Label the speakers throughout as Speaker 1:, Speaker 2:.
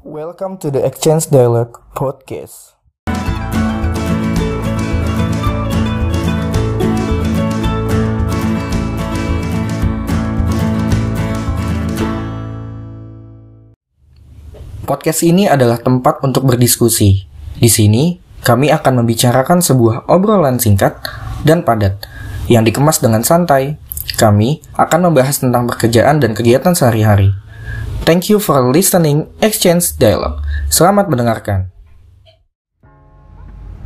Speaker 1: Welcome to the Exchange Dialogue Podcast. Podcast ini adalah tempat untuk berdiskusi. Di sini, kami akan membicarakan sebuah obrolan singkat dan padat yang dikemas dengan santai. Kami akan membahas tentang pekerjaan dan kegiatan sehari-hari. Thank you for listening Exchange Dialogue. Selamat mendengarkan.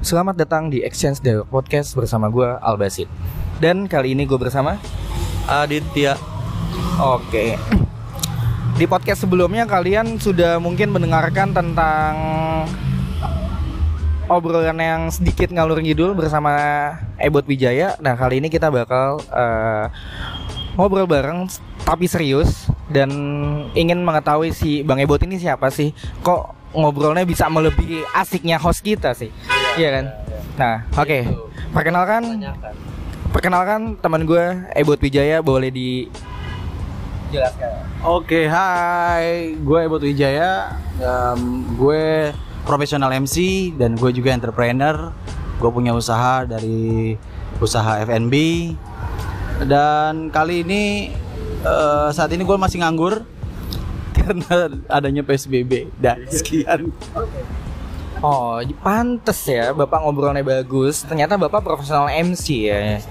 Speaker 1: Selamat datang di Exchange Dialogue Podcast bersama gue Albasid. Dan kali ini gue bersama
Speaker 2: Aditya
Speaker 1: Oke. Di podcast sebelumnya kalian sudah mungkin mendengarkan tentang obrolan yang sedikit ngalur ngidul bersama Ebot Wijaya. Nah, kali ini kita bakal eh, ngobrol bareng tapi serius dan ingin mengetahui si Bang Ebot ini siapa sih? Kok ngobrolnya bisa melebihi asiknya host kita sih? Iya kan? Nah, oke. Perkenalkan perkenalkan teman gue Ebot Wijaya boleh di jelaskan.
Speaker 2: Oke, hai, gue Ebot Wijaya. Em, gue profesional MC dan gue juga entrepreneur. Gue punya usaha dari usaha F&B. Dan kali ini eh, saat ini gue masih nganggur karena adanya PSBB. Dan sekian.
Speaker 1: Oh, pantes ya Bapak ngobrolnya bagus. Ternyata Bapak profesional MC ya.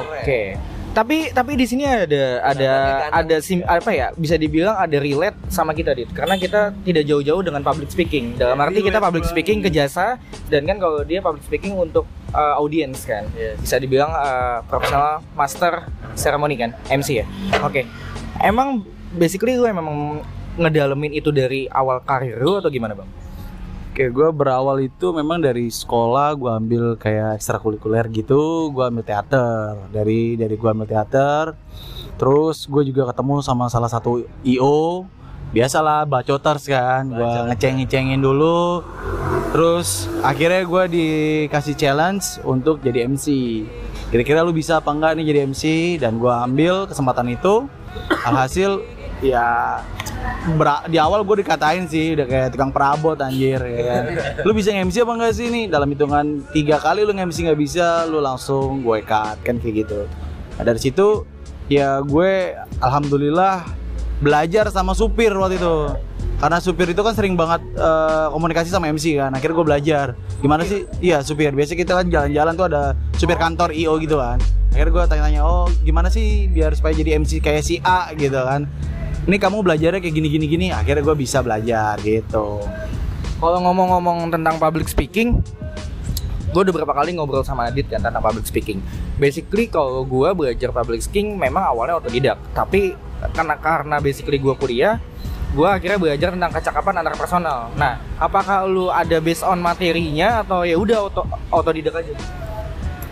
Speaker 1: Oke. Tapi tapi di sini ada ada ada sim, apa ya? Bisa dibilang ada relate sama kita dit. Karena kita tidak jauh-jauh dengan public speaking. Dalam arti kita public speaking ke jasa dan kan kalau dia public speaking untuk uh, audience kan. Bisa dibilang uh, profesional master ceremony kan, MC ya. Oke. Emang basically lu emang ngedalemin itu dari awal karir lu atau gimana, Bang?
Speaker 2: Oke, gue berawal itu memang dari sekolah gue ambil kayak ekstrakurikuler gitu, gue ambil teater. Dari dari gue ambil teater, terus gue juga ketemu sama salah satu IO, biasalah bacoters kan, gue ngeceng ngecengin dulu. Terus akhirnya gue dikasih challenge untuk jadi MC. Kira-kira lu bisa apa enggak nih jadi MC? Dan gue ambil kesempatan itu. Alhasil ya Bera- di awal gue dikatain sih udah kayak tukang perabot anjir ya kan. Lu bisa nge-MC apa enggak sih nih? Dalam hitungan tiga kali lu nge-MC nggak bisa, lu langsung gue cut kan kayak gitu. Nah, dari situ ya gue alhamdulillah belajar sama supir waktu itu. Karena supir itu kan sering banget eh, komunikasi sama MC kan. Akhirnya gue belajar gimana sih? Iya supir. Biasa kita kan jalan-jalan tuh ada supir kantor IO gitu kan. Akhirnya gue tanya-tanya, oh gimana sih biar supaya jadi MC kayak si A gitu kan ini kamu belajarnya kayak gini gini akhirnya gue bisa belajar gitu
Speaker 1: Kalau ngomong-ngomong tentang public speaking, gue udah berapa kali ngobrol sama Adit kan tentang public speaking. Basically kalau gue belajar public speaking memang awalnya otodidak, tapi karena karena basically gue kuliah, gue akhirnya belajar tentang kecakapan antar personal. Nah, apakah lu ada based on materinya atau ya udah auto otodidak aja?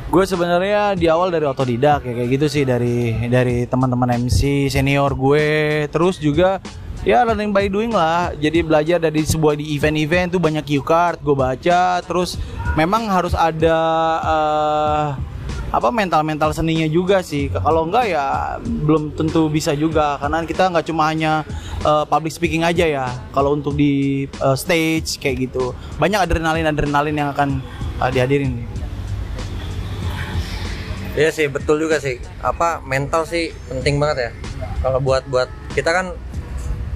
Speaker 2: gue sebenarnya di awal dari otodidak ya kayak gitu sih dari dari teman-teman MC senior gue terus juga ya learning by doing lah jadi belajar dari sebuah di event-event tuh banyak cue card gue baca terus memang harus ada eh, apa mental-mental seninya juga sih kalau enggak ya belum tentu bisa juga karena kita nggak cuma hanya eh, public speaking aja ya kalau untuk di eh, stage kayak gitu banyak adrenalin-adrenalin yang akan eh, dihadirin
Speaker 3: Iya sih betul juga sih. Apa mental sih penting banget ya. Kalau buat buat kita kan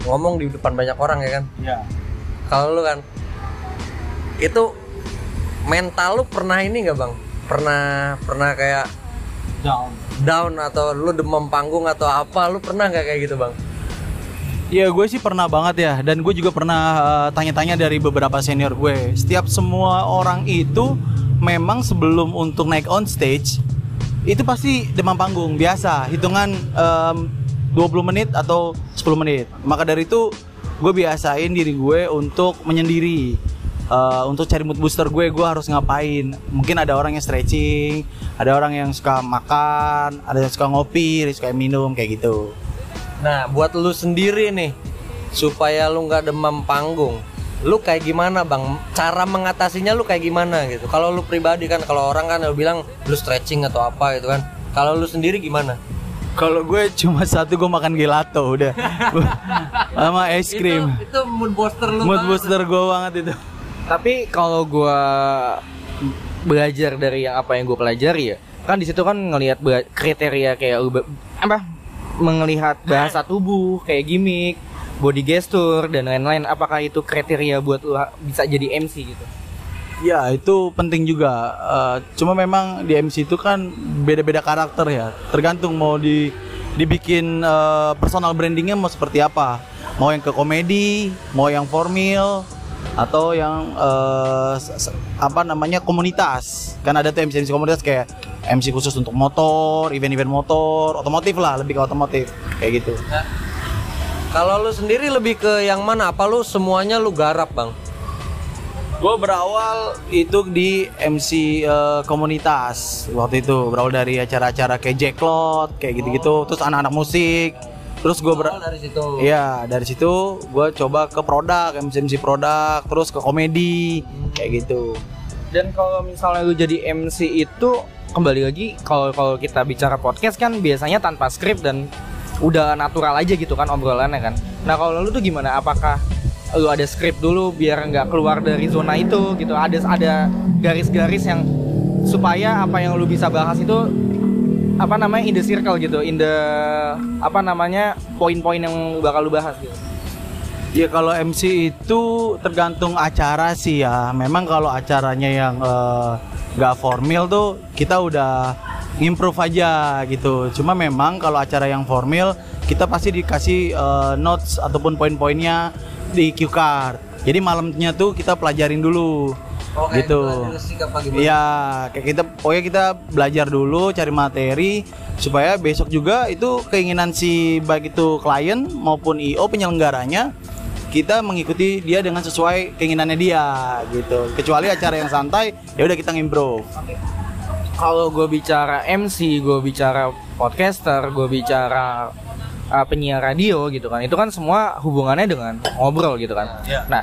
Speaker 3: ngomong di depan banyak orang ya kan.
Speaker 2: ya
Speaker 3: Kalau lu kan itu mental lu pernah ini nggak bang? Pernah pernah kayak
Speaker 2: down
Speaker 3: down atau lu demam panggung atau apa? Lu pernah nggak kayak gitu bang?
Speaker 2: Iya gue sih pernah banget ya dan gue juga pernah eh, tanya-tanya dari beberapa senior gue. Setiap semua orang itu memang sebelum untuk naik on stage itu pasti demam panggung biasa hitungan em, 20 menit atau 10 menit. Maka dari itu gue biasain diri gue untuk menyendiri. Eh, untuk cari mood booster gue, gue harus ngapain? Mungkin ada orang yang stretching, ada orang yang suka makan, ada yang suka ngopi, ada yang suka minum kayak gitu.
Speaker 3: Nah buat lu sendiri nih supaya lu nggak demam panggung. Lu kayak gimana bang? Cara mengatasinya lu kayak gimana gitu? Kalau lu pribadi kan, kalau orang kan lu bilang lu stretching atau apa gitu kan. Kalau lu sendiri gimana?
Speaker 2: Kalau gue cuma satu gue makan gelato udah sama es krim.
Speaker 3: Itu, itu mood booster lu.
Speaker 2: Mood
Speaker 3: banget.
Speaker 2: booster gue banget itu.
Speaker 1: Tapi kalau gua belajar dari yang apa yang gue pelajari ya, kan di situ kan ngelihat kriteria kayak apa melihat bahasa tubuh kayak gimmick, body gesture dan lain-lain. Apakah itu kriteria buat lu bisa jadi MC gitu?
Speaker 2: Ya itu penting juga. Eh, cuma memang di MC itu kan beda-beda karakter ya. Tergantung mau di dibikin eh, personal brandingnya mau seperti apa. Mau yang ke komedi, mau yang formal, atau yang s- apa namanya komunitas. Kan ada tuh MC MC komunitas kayak MC khusus untuk motor, event-event motor, otomotif lah, lebih ke otomotif kayak gitu.
Speaker 3: Kalau lu sendiri lebih ke yang mana? Apa lu semuanya lu garap, Bang?
Speaker 2: Gue berawal itu di MC eh, komunitas waktu itu berawal dari acara-acara kayak Jacklot kayak gitu-gitu terus anak-anak musik terus gue ber
Speaker 3: dari situ.
Speaker 2: Iya dari situ gue coba ke produk MC MC produk terus ke komedi kayak gitu
Speaker 1: Dan kalau misalnya lu jadi MC itu kembali lagi kalau kalau kita bicara podcast kan biasanya tanpa skrip dan udah natural aja gitu kan obrolannya kan. Nah kalau lu tuh gimana? Apakah lu ada skrip dulu biar nggak keluar dari zona itu gitu? Ada ada garis-garis yang supaya apa yang lu bisa bahas itu apa namanya in the circle gitu, in the apa namanya poin-poin yang bakal lu bahas gitu.
Speaker 2: Ya kalau MC itu tergantung acara sih ya. Memang kalau acaranya yang eh, nggak formal tuh kita udah improve aja gitu. Cuma memang kalau acara yang formal kita pasti dikasih eh, notes ataupun poin-poinnya di cue card. Jadi malamnya tuh kita pelajarin dulu.
Speaker 3: Oke,
Speaker 2: gitu. Iya, kayak kita pokoknya kita belajar dulu cari materi supaya besok juga itu keinginan si baik itu klien maupun IO penyelenggaranya kita mengikuti dia dengan sesuai keinginannya dia gitu. Kecuali acara yang santai, ya udah kita ngimprove.
Speaker 1: kalau gue bicara MC, gue bicara podcaster, gue bicara uh, penyiar radio gitu kan, itu kan semua hubungannya dengan ngobrol gitu kan.
Speaker 2: Iya.
Speaker 1: Nah,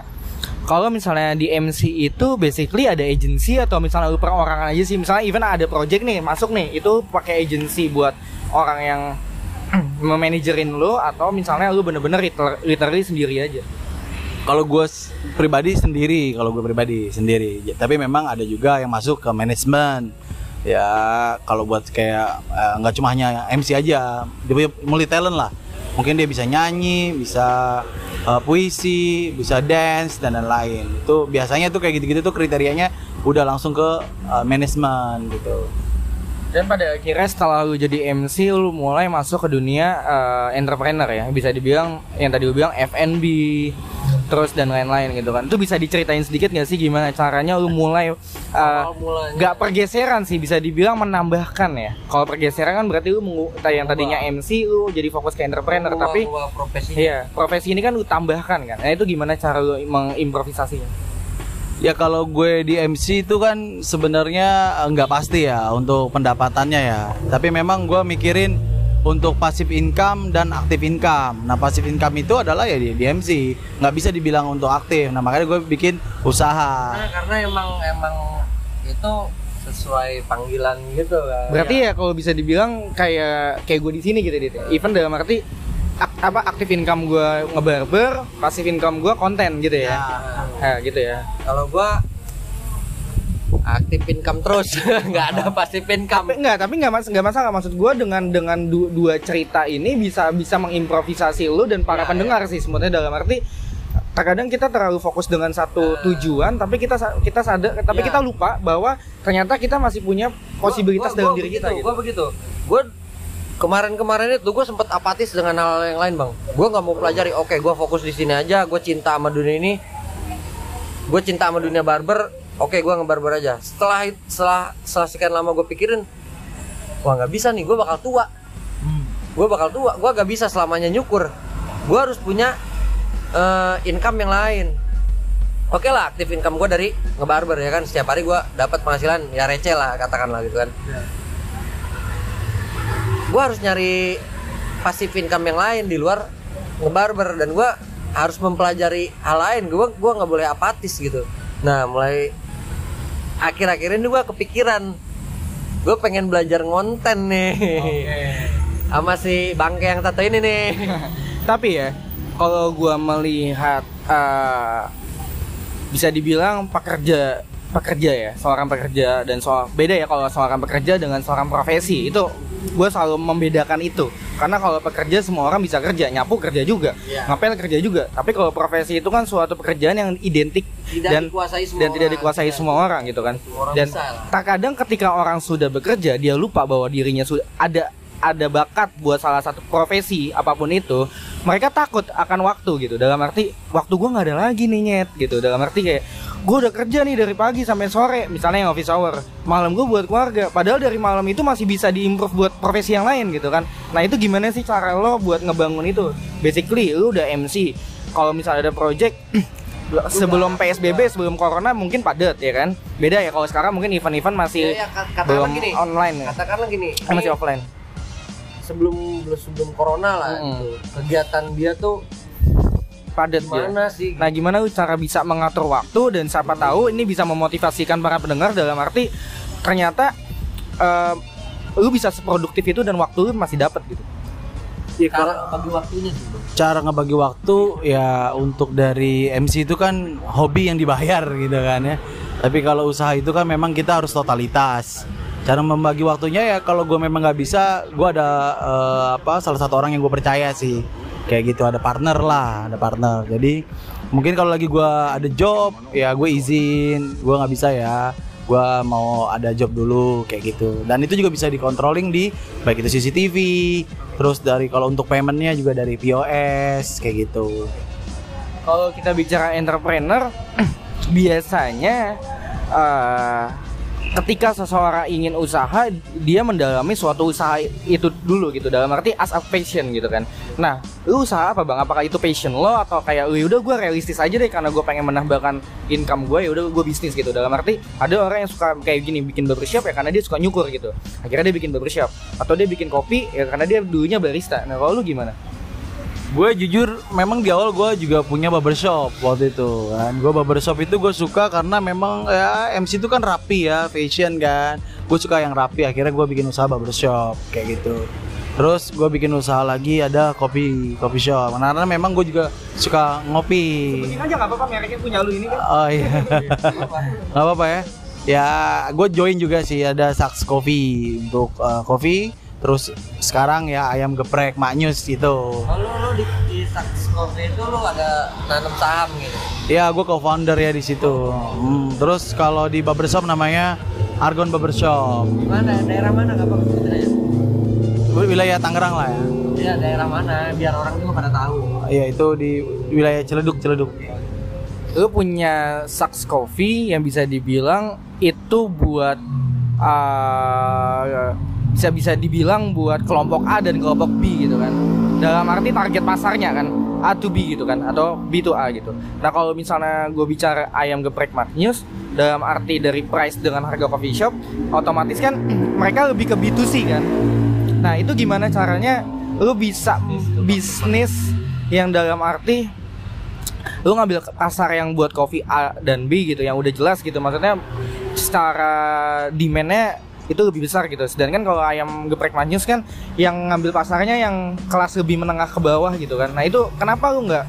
Speaker 1: kalau misalnya di MC itu basically ada agency atau misalnya lu perorangan aja sih, misalnya even ada project nih masuk nih, itu pakai agency buat orang yang memanajerin lu atau misalnya lu bener-bener liter- literally sendiri aja.
Speaker 2: Kalau gue pribadi sendiri, kalau gue pribadi sendiri. Ya, Tapi memang ada juga yang masuk ke manajemen. Ya kalau buat kayak eh, nggak cuma hanya MC aja, dia punya multi talent lah. Mungkin dia bisa nyanyi, bisa eh, puisi, bisa dance dan lain-lain. Itu biasanya tuh kayak gitu-gitu tuh kriterianya udah langsung ke eh, manajemen gitu.
Speaker 1: Dan pada akhirnya setelah lu jadi MC lu mulai masuk ke dunia eh, entrepreneur ya bisa dibilang yang tadi lu bilang F&B terus dan lain-lain gitu kan. Itu bisa diceritain sedikit gak sih gimana caranya lu mulai eh, nggak pergeseran sih bisa dibilang menambahkan ya. Kalau pergeseran kan berarti lu mengu- yang tadinya MC lu jadi fokus ke entrepreneur tapi
Speaker 3: profesi
Speaker 1: iya profesi ini kan lu tambahkan kan. Nah itu gimana cara lu mengimprovisasinya?
Speaker 2: Ya kalau gue di MC itu kan sebenarnya eh, nggak pasti ya untuk pendapatannya ya. Tapi memang gue mikirin untuk pasif income dan aktif income. Nah pasif income itu adalah ya di, di MC, nggak bisa dibilang untuk aktif. Nah makanya gue bikin usaha.
Speaker 3: Nah, karena emang emang itu sesuai panggilan gitu kan.
Speaker 1: Berarti ya kalau bisa dibilang kayak kayak gue di sini gitu ya. Even dalam arti ak- apa aktif income gue ngebarber, pasif income gue konten gitu ya. Nah, gitu ya.
Speaker 3: Kalau gua aktif income terus, nggak ada pasif
Speaker 1: Tapi
Speaker 3: income.
Speaker 1: enggak, tapi enggak mas enggak masalah maksud gue dengan dengan du- dua cerita ini bisa bisa mengimprovisasi lu dan para
Speaker 3: Ya,
Speaker 1: pendengar sih sebenarnya dalam arti terkadang kita terlalu fokus dengan satu tujuan tapi kita kita sadar tapi
Speaker 3: Ya.
Speaker 1: kita lupa bahwa ternyata kita masih punya posibilitas
Speaker 3: Gua-
Speaker 1: dalam
Speaker 3: gua
Speaker 1: diri
Speaker 3: begitu,
Speaker 1: kita gitu.
Speaker 3: Gua begitu. Gua kemarin-kemarin itu gue sempet apatis dengan hal yang lain bang. Gue nggak mau pelajari. Oke, gue fokus di sini aja. Gue cinta sama dunia ini. Gue cinta sama dunia barber. Oke, gue ngebarber aja. Setelah setelah setelah sekian lama gue pikirin, wah nggak bisa nih. Gue bakal tua. Gue bakal tua. Gue gak bisa selamanya nyukur. Gue harus punya eh, income yang lain. Oke lah, aktif income gue dari ngebarber ya kan. Setiap hari gue dapat penghasilan ya receh lah katakanlah gitu kan. Gue harus nyari pasif income yang lain di luar ngebarber dan gue harus mempelajari hal lain. Gue gua nggak boleh apatis gitu. Nah mulai akhir-akhir ini gue kepikiran gue pengen belajar ngonten nih. sama si bangke yang tato ini nih.
Speaker 1: Tapi ya, kalau gua melihat eh, bisa dibilang pekerja pekerja ya, seorang pekerja dan soal beda ya kalau seorang pekerja dengan seorang profesi itu gue selalu membedakan itu karena kalau pekerja semua orang bisa kerja nyapu kerja juga
Speaker 3: Iya.
Speaker 1: ngapel kerja juga tapi kalau profesi itu kan suatu pekerjaan yang identik
Speaker 3: Tidak
Speaker 1: dan
Speaker 3: dikuasai semua
Speaker 1: dan tidak
Speaker 3: orang.
Speaker 1: dikuasai
Speaker 3: Iya.
Speaker 1: semua orang gitu kan
Speaker 3: Semua orang
Speaker 1: dan terkadang ketika orang sudah bekerja dia lupa bahwa dirinya sudah ada ada bakat buat salah satu profesi apa pun itu mereka takut akan waktu gitu. Dalam arti waktu gua nggak ada lagi nih nyet gitu. Dalam arti kayak gue udah kerja nih dari pagi sampai sore misalnya yang office hour. Malam gue buat keluarga padahal dari malam itu masih bisa diimprove buat profesi yang lain gitu kan. Nah itu gimana sih cara lo buat ngebangun itu? Basically lu udah MC kalau misalnya ada project sebelum PSBB sebelum corona mungkin padat ya kan? Beda ya kalau sekarang mungkin event-event masih
Speaker 3: Ya, ya,
Speaker 1: belum
Speaker 3: gini.
Speaker 1: online ya.
Speaker 3: Katakanlah gini.
Speaker 1: Masih
Speaker 3: ini
Speaker 1: offline
Speaker 3: sebelum sebelum corona lah
Speaker 1: Mm-mm.
Speaker 3: gitu. Kegiatan dia tuh
Speaker 1: padat dia
Speaker 3: gimana sih?
Speaker 1: Nah, gimana lu cara bisa mengatur waktu dan siapa tahu ini bisa memotivasikan para pendengar dalam arti ternyata eh, lu bisa seproduktif itu dan waktu lu masih dapat gitu.
Speaker 2: Iya, kalau
Speaker 3: Cara bagi waktunya sih.
Speaker 2: Cara ngebagi waktu ya untuk dari MC itu kan hobi yang dibayar gitu kan ya. Tapi kalau usaha itu kan memang kita harus totalitas. Cara membagi waktunya ya kalau gue memang nggak bisa, gue ada eh, apa salah satu orang yang gue percaya sih. Kayak gitu ada partner lah, ada partner. Jadi mungkin kalau lagi gue ada job ya gue izin, gue nggak bisa ya. Gue mau ada job dulu kayak gitu. Dan itu juga bisa dikontrolling di baik itu CCTV, terus dari kalau untuk paymentnya juga dari POS kayak gitu.
Speaker 1: Kalau kita bicara entrepreneur biasanya eh, ketika seseorang ingin usaha dia mendalami suatu usaha itu dulu gitu dalam arti as a passion gitu kan. Nah lu usaha apa bang? Apakah itu passion lo atau kayak "Ya udah gue realistis aja deh karena gue pengen menambahkan income gue ya udah gue bisnis gitu. Dalam arti ada orang yang suka kayak gini bikin barbershop ya karena dia suka nyukur gitu. Akhirnya dia bikin barbershop. Atau dia bikin kopi ya karena dia dulunya barista. Nah kalau lu gimana
Speaker 2: Gue jujur memang di awal gue juga punya barbershop waktu itu kan. Gue barbershop itu gue suka karena memang ya MC itu kan rapi ya, fashion kan. Gue suka yang rapi. Akhirnya gue bikin usaha barbershop kayak gitu. Terus gue bikin usaha lagi ada kopi kopi shop. Karena memang gue juga suka ngopi.
Speaker 1: Bikin aja nggak apa-apa mereknya punya lu ini kan
Speaker 2: Oh iya. Gak apa-apa ya. Ya, gue join juga sih ada Saks Coffee untuk eh, kopi. Terus sekarang ya ayam geprek Maknyus itu.
Speaker 3: Kalau lu di, di Saks Coffee itu lu ada nanam saham gitu.
Speaker 2: Ya, gue co-founder ya di situ. Hmm, terus kalau di barbershop namanya Argon Barbershop.
Speaker 3: Mana? Daerah mana enggak apa ceritanya?
Speaker 2: Wilayah Tangerang lah ya.
Speaker 3: Iya, daerah mana biar orang juga pada tahu.
Speaker 2: Iya, itu di wilayah Ciledug, Ciledug.
Speaker 1: lu punya Saks Coffee yang bisa dibilang itu buat uh, bisa bisa dibilang buat kelompok A dan kelompok B gitu kan. Dalam arti target pasarnya kan A to B gitu kan atau B to A gitu. Nah kalau misalnya gue bicara ayam geprek Magnus dalam arti dari price dengan harga coffee shop otomatis kan mereka lebih ke B2C kan. Nah itu gimana caranya lu bisa bisnis yang dalam arti lu ngambil pasar yang buat kopi A dan B gitu yang udah jelas gitu. Maksudnya secara demandnya itu lebih besar gitu. Sedangkan kalau ayam geprek manyus kan yang ngambil pasarnya yang kelas lebih menengah ke bawah gitu kan. Nah itu kenapa lu nggak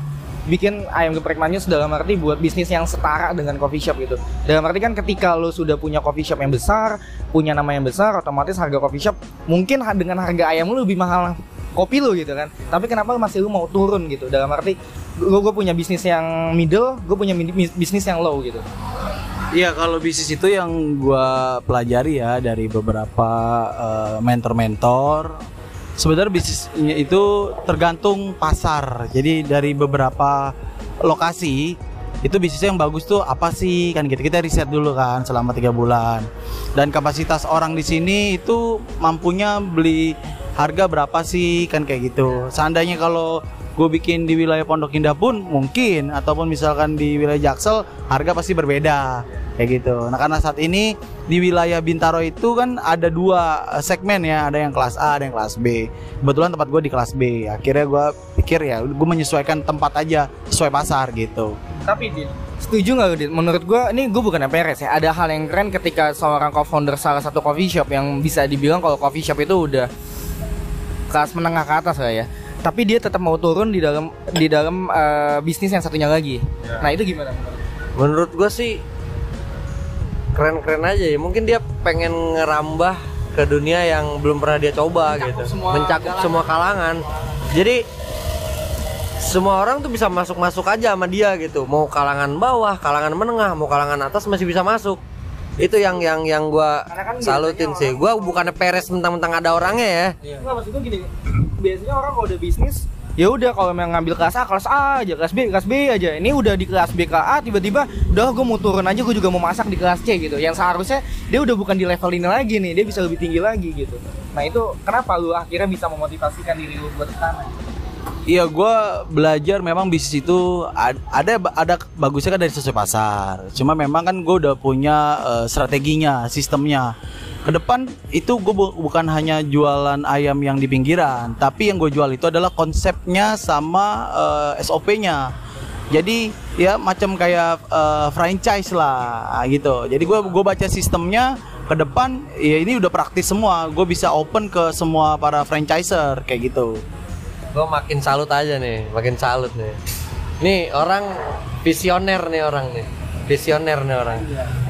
Speaker 1: bikin ayam geprek manyus dalam arti buat bisnis yang setara dengan coffee shop gitu? Dalam arti kan ketika lu sudah punya coffee shop yang besar punya nama yang besar otomatis harga coffee shop mungkin dengan harga ayam lu lebih mahal kopi lu gitu kan. Tapi kenapa lu masih lu mau turun gitu? Dalam arti gue punya bisnis yang middle gue punya bisnis yang low gitu
Speaker 2: Iya kalau bisnis itu yang gua pelajari ya dari beberapa eh, mentor-mentor. Sebenarnya bisnisnya itu tergantung pasar. Jadi dari beberapa lokasi itu bisnisnya yang bagus tuh apa sih kan gitu kita riset dulu kan selama tiga bulan dan kapasitas orang di sini itu mampunya beli harga berapa sih kan kayak gitu seandainya kalau gue bikin di wilayah Pondok Indah pun mungkin ataupun misalkan di wilayah Jaksel harga pasti berbeda kayak gitu. Nah karena saat ini di wilayah Bintaro itu kan ada dua eh, segmen ya, ada yang kelas A, ada yang kelas B. Kebetulan tempat gue di kelas B. Akhirnya gue pikir ya, gue menyesuaikan tempat aja sesuai pasar gitu.
Speaker 1: tapi Dit setuju nggak Dit? menurut gue ini gue bukan peres ya ada hal yang keren ketika seorang co-founder salah satu coffee shop yang bisa dibilang kalau coffee shop itu udah kelas menengah ke atas lah ya tapi dia tetap mau turun di dalam di dalam eh, bisnis yang satunya lagi. Nah itu gimana
Speaker 3: menurut gue sih keren-keren aja ya. Mungkin dia pengen ngerambah ke dunia yang belum pernah dia coba
Speaker 1: Mencakup
Speaker 3: gitu.
Speaker 1: semua
Speaker 3: mencakup
Speaker 1: kalangan.
Speaker 3: semua kalangan. Jadi semua orang tuh bisa masuk-masuk aja sama dia gitu. Mau kalangan bawah kalangan menengah mau kalangan atas masih bisa masuk itu yang yang yang gua
Speaker 1: kan
Speaker 3: salutin sih. gua bukannya peres mentang-mentang ada orangnya ya.
Speaker 1: Enggak maksud gue gini. Biasanya orang kalau udah bisnis ya udah kalau memang ngambil kelas A kelas A aja kelas B kelas B aja. Ini udah di kelas B ke A tiba-tiba udah gue mau turun aja gue juga mau masak di kelas C gitu. Yang seharusnya dia udah bukan di level ini lagi nih dia bisa lebih tinggi lagi gitu. Nah itu kenapa lu akhirnya bisa memotivasikan diri lu buat ke sana
Speaker 2: Iya, gue belajar memang bisnis itu ad- ada ada bagusnya kan dari sesuai pasar. Cuma memang kan gue udah punya eh, strateginya, sistemnya. Ke depan itu gue bukan hanya jualan ayam yang di pinggiran, tapi yang gue jual itu adalah konsepnya sama eh, SOP-nya. Jadi ya macam kayak eh, franchise lah gitu. Jadi gue gue baca sistemnya ke depan ya ini udah praktis semua. Gue bisa open ke semua para franchiser kayak gitu.
Speaker 3: Gue makin salut aja nih makin salut nih. Nih orang visioner nih orang nih. Visioner nih orang.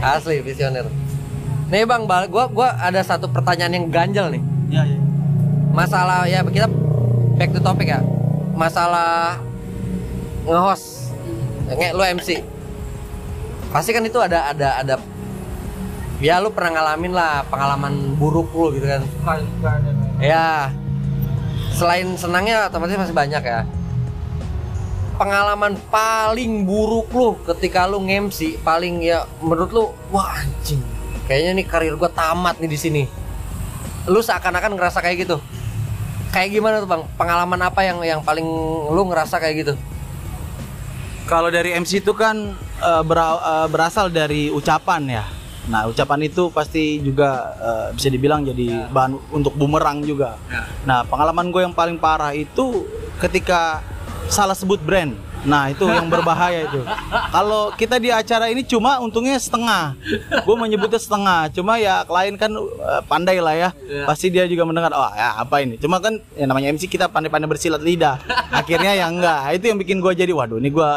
Speaker 3: Asli visioner. Nih bang bal gua gua ada satu pertanyaan yang ganjel nih.
Speaker 2: Ya, ya.
Speaker 3: masalah ya kita back to topic ya. Masalah nge-host. Nge lu MC pasti kan itu ada ada ada ya lu pernah ngalamin lah pengalaman buruk lu gitu kan. Ya, selain senangnya otomatis masih banyak ya. Pengalaman paling buruk lu ketika lu nge-MC paling ya menurut lu wah anjing. Kayaknya nih karir gua tamat nih di sini. Lu seakan-akan ngerasa kayak gitu. Kayak gimana tuh, Bang? Pengalaman apa yang yang paling lu ngerasa kayak gitu?
Speaker 2: Kalau dari MC itu kan eh, bera- eh, berasal dari ucapan ya. Nah, ucapan itu pasti juga eh, bisa dibilang jadi bahan untuk bumerang juga. Nah, pengalaman gue yang paling parah itu ketika salah sebut brand. Nah, itu yang berbahaya itu. Kalau kita di acara ini cuma untungnya setengah. Gue menyebutnya setengah. Cuma ya klien kan eh, pandai lah ya. Pasti dia juga mendengar, oh ya apa ini. Cuma kan ya namanya MC kita pandai-pandai bersilat lidah. Akhirnya ya enggak. Itu yang bikin gue jadi, waduh ini gue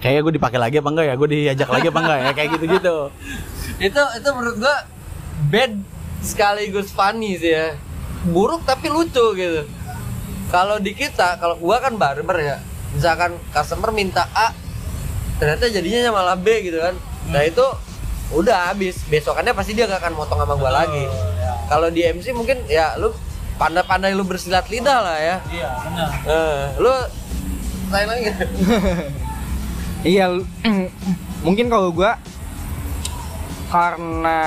Speaker 2: kayaknya gue dipakai lagi apa enggak ya? Gue diajak lagi apa enggak ya? Kayak gitu-gitu.
Speaker 3: Itu itu menurut gua bad sekaligus funny sih ya. Buruk tapi lucu gitu. Kalau di kita, kalau gua kan barber ya. Misalkan customer minta A, ternyata jadinya malah B gitu kan. Nah itu udah habis. Besokannya pasti dia gak akan motong sama gua lagi. Kalau di MC mungkin ya lu pandai-pandai lu bersilat lidah lah ya.
Speaker 2: Iya, benar.
Speaker 3: Eh, lu lain lagi.
Speaker 1: Iya, mungkin kalau gua karena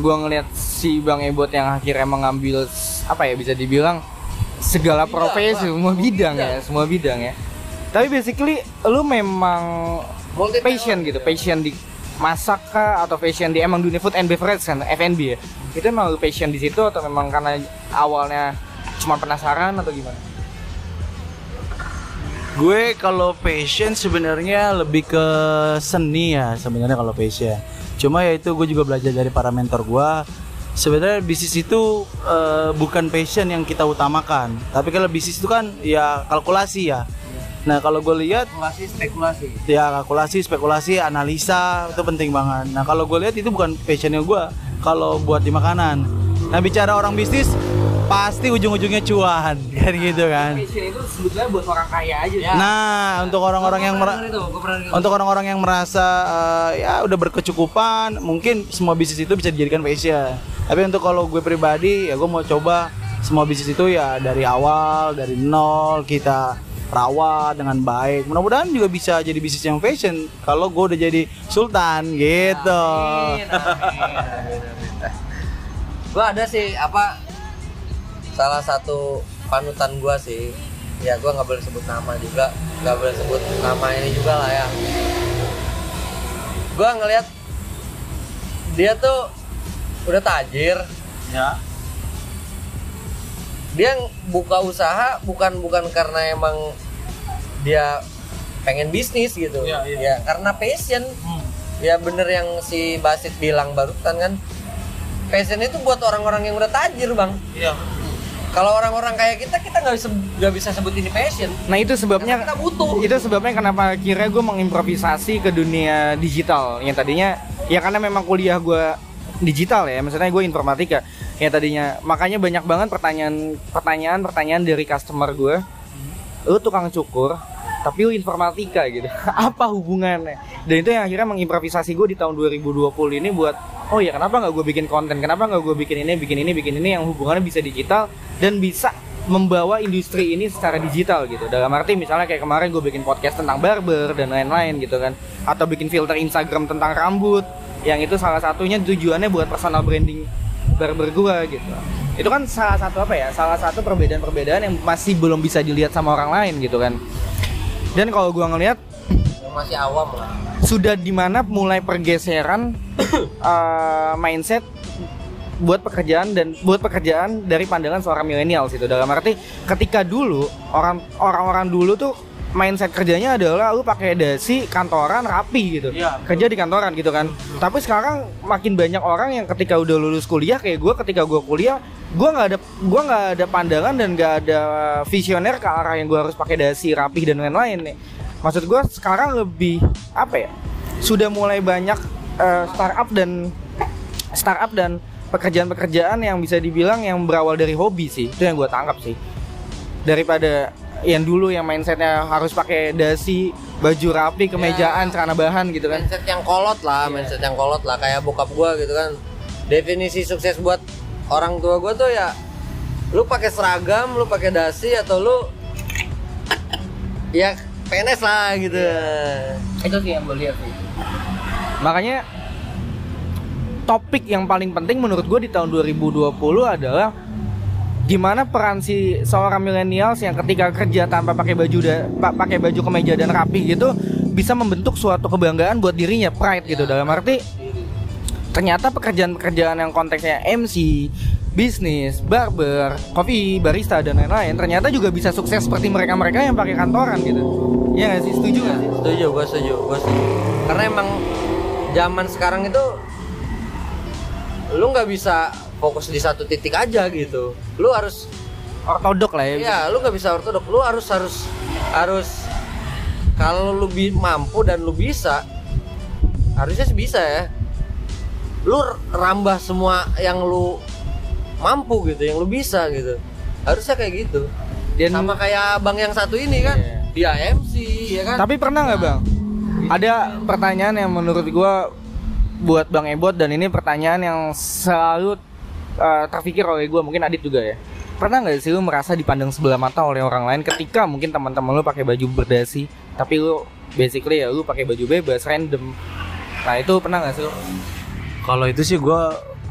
Speaker 1: gua ngeliat si Bang Ebot yang akhirnya mengambil apa ya bisa dibilang segala
Speaker 3: Bidang,
Speaker 1: profesi, semua bidang ya, semua bidang ya. Tapi basically lu memang
Speaker 3: Multi
Speaker 1: passion gitu,
Speaker 3: ya.
Speaker 1: passion di masak kah atau passion di emang dunia food and beverage kan, F&B ya. Itu emang lu passion di situ atau memang karena awalnya cuma penasaran atau gimana?
Speaker 2: Gue kalau passion sebenarnya lebih ke seni ya sebenarnya kalau passion. Cuma ya itu gue juga belajar dari para mentor gue. Sebenarnya bisnis itu eh, bukan passion yang kita utamakan, tapi kalau bisnis itu kan ya kalkulasi ya. Nah kalau gue lihat
Speaker 3: Spekulasi spekulasi.
Speaker 2: ya kalkulasi, spekulasi, analisa itu penting banget. Nah kalau gue lihat itu bukan passionnya gue. Kalau buat di makanan. Nah bicara orang bisnis pasti ujung-ujungnya cuan kan gitu kan.
Speaker 1: Passion itu sebetulnya buat orang kaya aja.
Speaker 3: Ya.
Speaker 2: Nah, untuk orang-orang yang
Speaker 3: Gua pernah
Speaker 2: mer-
Speaker 3: denger itu, gua pernah denger.
Speaker 2: untuk orang-orang yang merasa eh, ya udah berkecukupan, mungkin semua bisnis itu bisa dijadikan passion. Tapi untuk kalau gue pribadi ya gue mau coba semua bisnis itu ya dari awal, dari nol kita rawat dengan baik. Mudah-mudahan juga bisa jadi bisnis yang fashion kalau gue udah jadi sultan gitu.
Speaker 3: Amin, amin. Gua ada sih apa salah satu panutan gua sih. Ya gua nggak boleh sebut nama juga, nggak boleh sebut nama ini juga lah ya. Gua ngelihat dia tuh udah tajir,
Speaker 2: Ya.
Speaker 3: dia buka usaha bukan bukan karena emang dia pengen bisnis gitu
Speaker 2: Iya, iya.
Speaker 3: ya karena passion ya bener yang si Basit bilang barusan kan passion itu buat orang-orang yang udah tajir bang
Speaker 2: Iya.
Speaker 3: Kalau orang-orang kayak kita kita nggak bisa nggak bisa sebut ini passion.
Speaker 1: Nah itu sebabnya
Speaker 3: Karena kita butuh.
Speaker 1: Itu sebabnya kenapa akhirnya gue mengimprovisasi ke dunia digital. Yang tadinya ya karena memang kuliah gue digital ya Maksudnya gue informatika. Yang tadinya makanya banyak banget pertanyaan pertanyaan pertanyaan dari customer gue Lu tukang cukur tapi lu informatika gitu. Apa hubungannya? Dan itu yang akhirnya mengimprovisasi gue di tahun 2020 ini buat oh ya kenapa nggak gue bikin konten? Kenapa nggak gue bikin ini bikin ini bikin ini yang hubungannya bisa digital dan bisa membawa industri ini secara digital gitu. Dalam arti misalnya kayak kemarin gue bikin podcast tentang barber dan lain-lain gitu kan. Atau bikin filter Instagram tentang rambut yang itu salah satunya tujuannya buat personal branding barber gue gitu. Itu kan salah satu apa ya? Salah satu perbedaan-perbedaan yang masih belum bisa dilihat sama orang lain gitu kan dan kalau gua ngelihat
Speaker 3: masih awam lah.
Speaker 1: sudah di mana mulai pergeseran uh, mindset buat pekerjaan dan buat pekerjaan dari pandangan seorang milenial itu. Dalam arti ketika dulu orang orang-orang dulu tuh mindset kerjanya adalah lu pakai dasi kantoran rapi gitu.
Speaker 2: Betul.
Speaker 1: kerja di kantoran gitu kan. Tapi sekarang makin banyak orang yang ketika udah lulus kuliah kayak gue ketika gue kuliah gue nggak ada gua nggak ada pandangan dan nggak ada visioner ke arah yang gue harus pakai dasi rapi dan lain-lain nih. Maksud gue sekarang lebih apa ya sudah mulai banyak eh, startup dan startup dan pekerjaan-pekerjaan yang bisa dibilang yang berawal dari hobi sih. Itu yang gue tangkap sih. Daripada yang dulu yang mindsetnya harus pakai dasi baju rapi kemejaan celana bahan gitu kan.
Speaker 3: Mindset yang kolot lah mindset yang kolot lah. Kayak bokap gua gitu kan. Definisi sukses buat orang tua gua tuh ya lu pakai seragam lu pakai dasi atau lu ya PNS lah gitu.
Speaker 1: Itu sih yang gue lihat sih. Makanya topik yang paling penting menurut gue di tahun 2020 adalah gimana peran si seorang milenial yang ketika kerja tanpa pakai baju da, pa- pakai baju kemeja dan rapi gitu bisa membentuk suatu kebanggaan buat dirinya pride gitu dalam arti ternyata pekerjaan-pekerjaan yang konteksnya MC, bisnis, barber, kopi, barista dan lain-lain ternyata juga bisa sukses seperti mereka-mereka yang pakai kantoran gitu. Ya nggak sih setuju sih?
Speaker 3: setuju gua setuju gua setuju karena emang zaman sekarang itu lu nggak bisa fokus di satu titik aja gitu lu harus
Speaker 1: Ortodok lah ya.
Speaker 3: Iya, lu nggak bisa ortodok. Lu harus harus harus kalau lu mampu dan lu bisa, harusnya sih bisa ya. Lu rambah semua yang lu mampu gitu, yang lu bisa gitu. Harusnya kayak gitu.
Speaker 1: Dan
Speaker 3: Sama kayak bang yang satu ini kan, dia MC ya kan.
Speaker 1: Tapi pernah nggak bang? Ada pertanyaan yang menurut gua buat bang Ebot dan ini pertanyaan yang selalu uh, terpikir oleh gua mungkin Adit juga ya. Pernah nggak sih lu merasa dipandang sebelah mata oleh orang lain ketika mungkin teman-teman lu pakai baju berdasi, tapi lu basically ya lu pakai baju bebas random. Nah itu pernah nggak sih? lu?
Speaker 2: Kalau itu sih gue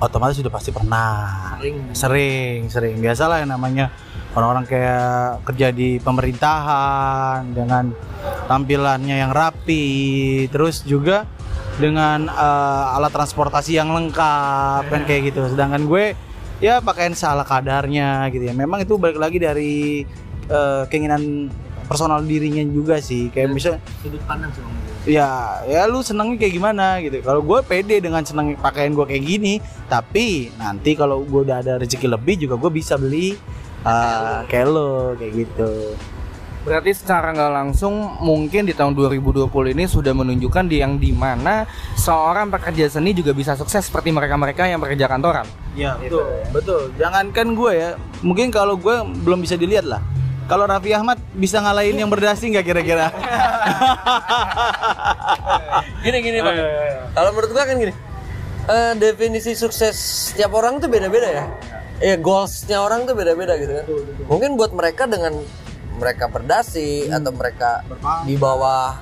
Speaker 2: otomatis sudah pasti pernah.
Speaker 3: Sering.
Speaker 2: Sering, sering. Biasalah yang namanya orang-orang kayak kerja di pemerintahan dengan tampilannya yang rapi, terus juga dengan eh, alat transportasi yang lengkap kan kayak gitu. Sedangkan gue ya pakaian salah kadarnya gitu ya. Memang itu balik lagi dari eh, keinginan personal dirinya juga sih. Kayak misalnya
Speaker 3: Sudut pandang sih
Speaker 2: ya ya lu senengnya kayak gimana gitu kalau gue pede dengan seneng pakaian gue kayak gini tapi nanti kalau gue udah ada rezeki lebih juga gue bisa beli uh, kayak lo kayak gitu
Speaker 1: Berarti secara nggak langsung mungkin di tahun 2020 ini sudah menunjukkan di yang di mana seorang pekerja seni juga bisa sukses seperti mereka-mereka yang bekerja kantoran.
Speaker 2: ya betul betul jangankan gue ya mungkin kalau gue belum bisa dilihat lah kalau Raffi Ahmad bisa ngalahin yang berdasi nggak kira-kira
Speaker 3: Gini gini bang. Kalau menurut gua kan gini. eh, definisi sukses setiap orang tuh beda-beda ya. Ya goalsnya orang tuh beda-beda gitu kan. Mungkin buat mereka dengan mereka berdasi atau mereka di bawah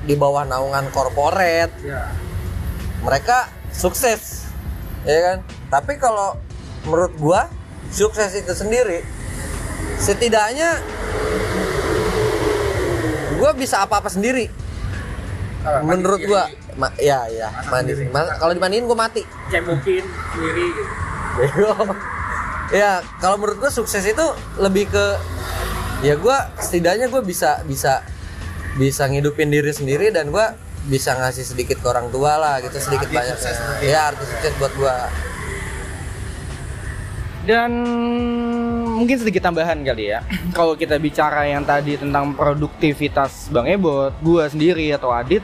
Speaker 3: di bawah naungan korporat, mereka sukses, ya kan. Tapi kalau menurut gua sukses itu sendiri setidaknya gua bisa apa-apa sendiri. Menurut gua ma- ya ya mandi Ma- kalau dimandiin gua mati.
Speaker 1: Cemukin sendiri. Gitu.
Speaker 3: Bego. ya kalau menurut gua sukses itu lebih ke ya gua setidaknya gua bisa bisa bisa ngidupin diri sendiri dan gua bisa ngasih sedikit ke orang tua lah gitu sedikit banyak ya arti sukses buat gua
Speaker 1: Dan mungkin sedikit tambahan kali ya. Kalau kita bicara yang tadi tentang produktivitas Bang Ebot, gua sendiri atau Adit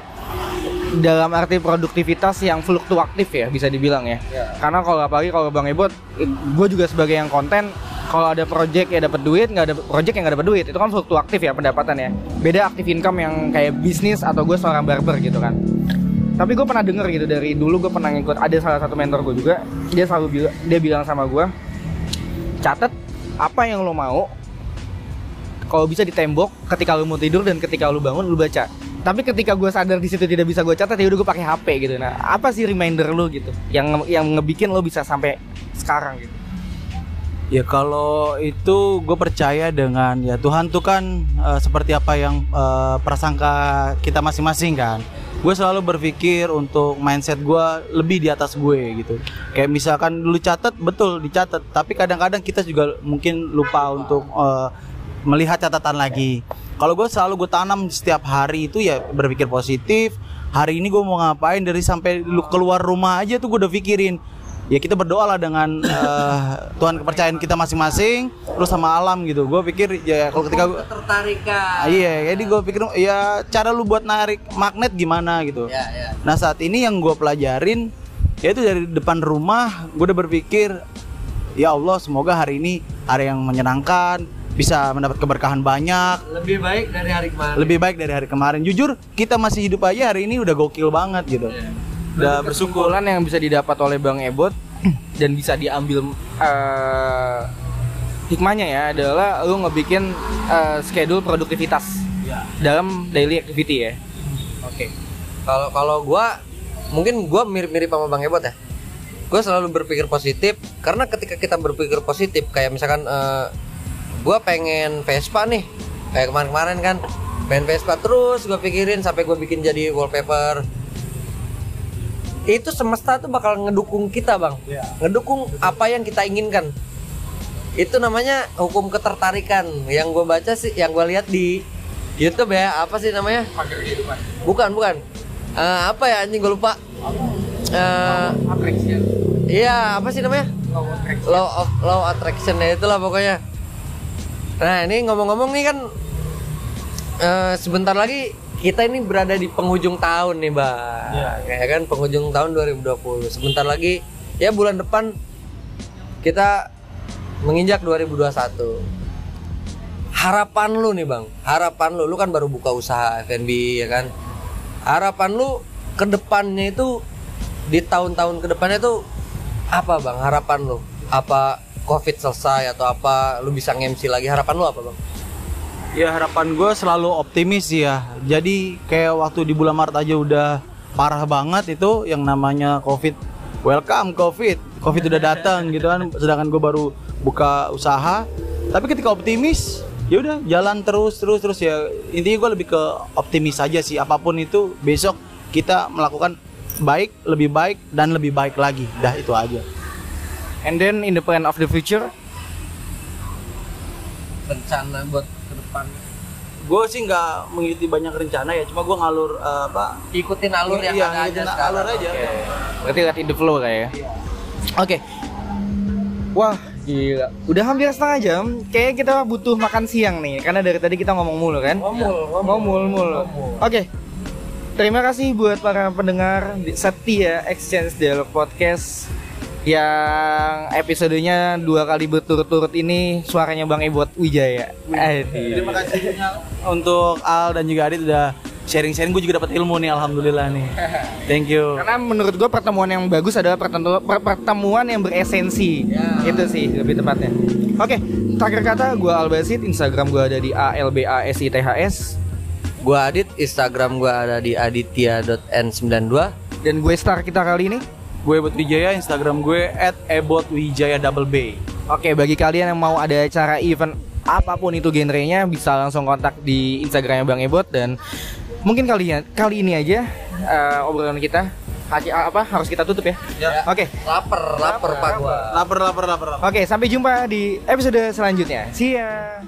Speaker 1: dalam arti produktivitas yang fluktuatif ya bisa dibilang ya. Karena kalau apalagi kalau Bang Ebot, gue juga sebagai yang konten kalau ada project ya dapat duit, nggak ada project yang nggak dapat duit, itu kan fluktuatif ya pendapatan ya. Beda aktif income yang kayak bisnis atau gue seorang barber gitu kan. Tapi gue pernah denger gitu dari dulu gue pernah ngikut ada salah satu mentor gue juga, dia selalu bilang dia bilang sama gue, catat apa yang lo mau kalau bisa di tembok ketika lu mau tidur dan ketika lu bangun lu baca tapi ketika gue sadar di situ tidak bisa gue catat ya udah gue pakai HP gitu nah apa sih reminder lu gitu yang yang ngebikin lo bisa sampai sekarang gitu
Speaker 2: Ya kalau itu gue percaya dengan ya Tuhan tuh kan eh, seperti apa yang eh, prasangka kita masing-masing kan. Gue selalu berpikir untuk mindset gue lebih di atas gue gitu. Kayak misalkan lu catat betul dicatat, tapi kadang-kadang kita juga mungkin lupa untuk eh, melihat catatan lagi. Kalau gue selalu gue tanam setiap hari itu ya berpikir positif. Hari ini gue mau ngapain dari sampai lu keluar rumah aja tuh gue udah pikirin ya kita berdoa lah dengan eh, Tuhan kepercayaan kita masing-masing terus sama alam gitu gue pikir ya kalau ketika gua-
Speaker 3: Ketertarikan.
Speaker 2: Ah, iya jadi gue pikir ya cara lu buat narik magnet gimana gitu
Speaker 3: Ya, ya.
Speaker 2: nah saat ini yang gue pelajarin ya itu dari depan rumah gue udah berpikir ya Allah semoga hari ini hari yang menyenangkan bisa mendapat keberkahan banyak
Speaker 3: Lebih baik dari hari kemarin.
Speaker 2: lebih baik dari hari kemarin jujur kita masih hidup aja hari ini udah gokil banget gitu udah bersyukur
Speaker 1: kesimpulan yang bisa didapat oleh Bang Ebot dan bisa diambil eh, hikmahnya ya adalah lu ngebikin eh, schedule produktivitas dalam daily activity ya oke
Speaker 3: Kalau kalau gua mungkin gua mirip-mirip sama Bang Ebot ya. Gua selalu berpikir positif karena ketika kita berpikir positif kayak misalkan eh, gua pengen Vespa nih. Kayak kemarin-kemarin kan pengen Vespa terus gua pikirin sampai gua bikin jadi wallpaper. Itu semesta tuh bakal ngedukung kita, Bang. Ngedukung apa yang kita inginkan. Itu namanya hukum ketertarikan yang gue baca sih, yang gue lihat di YouTube ya. Apa sih namanya? Bukan, bukan. Eh, apa ya anjing gue lupa. Eh, iya, apa sih namanya? Law of law attraction ya itulah pokoknya. Nah, ini ngomong-ngomong nih kan eh, sebentar lagi kita ini berada di penghujung tahun nih, Bang. Ya kan penghujung tahun 2020. Sebentar lagi ya bulan depan kita menginjak 2021 harapan lu nih bang. Harapan lu lu kan baru buka usaha F&B ya kan? Harapan lu ke depannya itu di tahun-tahun ke depannya itu apa bang harapan lu? Apa covid selesai atau apa lu bisa nge-MC lagi? Harapan lu apa bang
Speaker 2: Ya harapan gue selalu optimis sih ya. Jadi kayak waktu di bulan Maret aja udah parah banget itu yang namanya COVID. Welcome COVID. COVID udah datang gitu kan. Sedangkan gue baru buka usaha. Tapi ketika optimis, ya udah jalan terus terus terus ya. Intinya gue lebih ke optimis aja sih. Apa pun itu besok kita melakukan baik, lebih baik dan lebih baik lagi. Dah itu aja.
Speaker 1: and then in the plan of the future
Speaker 3: rencana buat depan.
Speaker 2: Gue sih nggak mengikuti banyak rencana ya. Cuma gue ngalur eh, apa?
Speaker 3: ikutin alur yang
Speaker 2: Iya,
Speaker 3: ada aja sekarang.
Speaker 2: alur aja.
Speaker 3: Oke.
Speaker 1: berarti lihat in the flow kayak ya? Oke. Wah gila. Udah hampir setengah jam. Kayak kita butuh makan siang nih karena dari tadi kita ngomong mulu kan?
Speaker 3: Ngomul
Speaker 1: ngomul mulu. oke. Terima kasih buat para pendengar di- setia Exchange Dialog Podcast yang episodenya dua kali berturut-turut ini suaranya Bang Ebot Wijaya. Aduh.
Speaker 2: Terima kasih untuk Al dan juga Adit udah sharing-sharing. Gue juga dapat ilmu nih, alhamdulillah nih. Thank you.
Speaker 1: Karena menurut gua pertemuan yang bagus adalah pertemu- per- pertemuan yang beresensi.
Speaker 3: Ya.
Speaker 1: Itu sih lebih tepatnya. Oke, terakhir kata gua Albasit, Instagram gua ada di ALBASITHS
Speaker 3: Gua Adit, Instagram gua ada di aditya.n92.
Speaker 1: dan gue star kita kali ini.
Speaker 2: Gue Ebot Wijaya, Instagram gue @ebotwijaya double B.
Speaker 1: Oke, bagi kalian yang mau ada acara event apa pun itu genrenya bisa langsung kontak di Instagramnya Bang Ebot dan mungkin kali ya- kali ini aja eh, obrolan kita Haji- apa harus kita tutup ya.
Speaker 3: Ya.
Speaker 1: Oke.
Speaker 3: Laper, laper pak gua.
Speaker 2: Laper, laper, laper, laper.
Speaker 1: Oke, sampai jumpa di episode selanjutnya. See ya.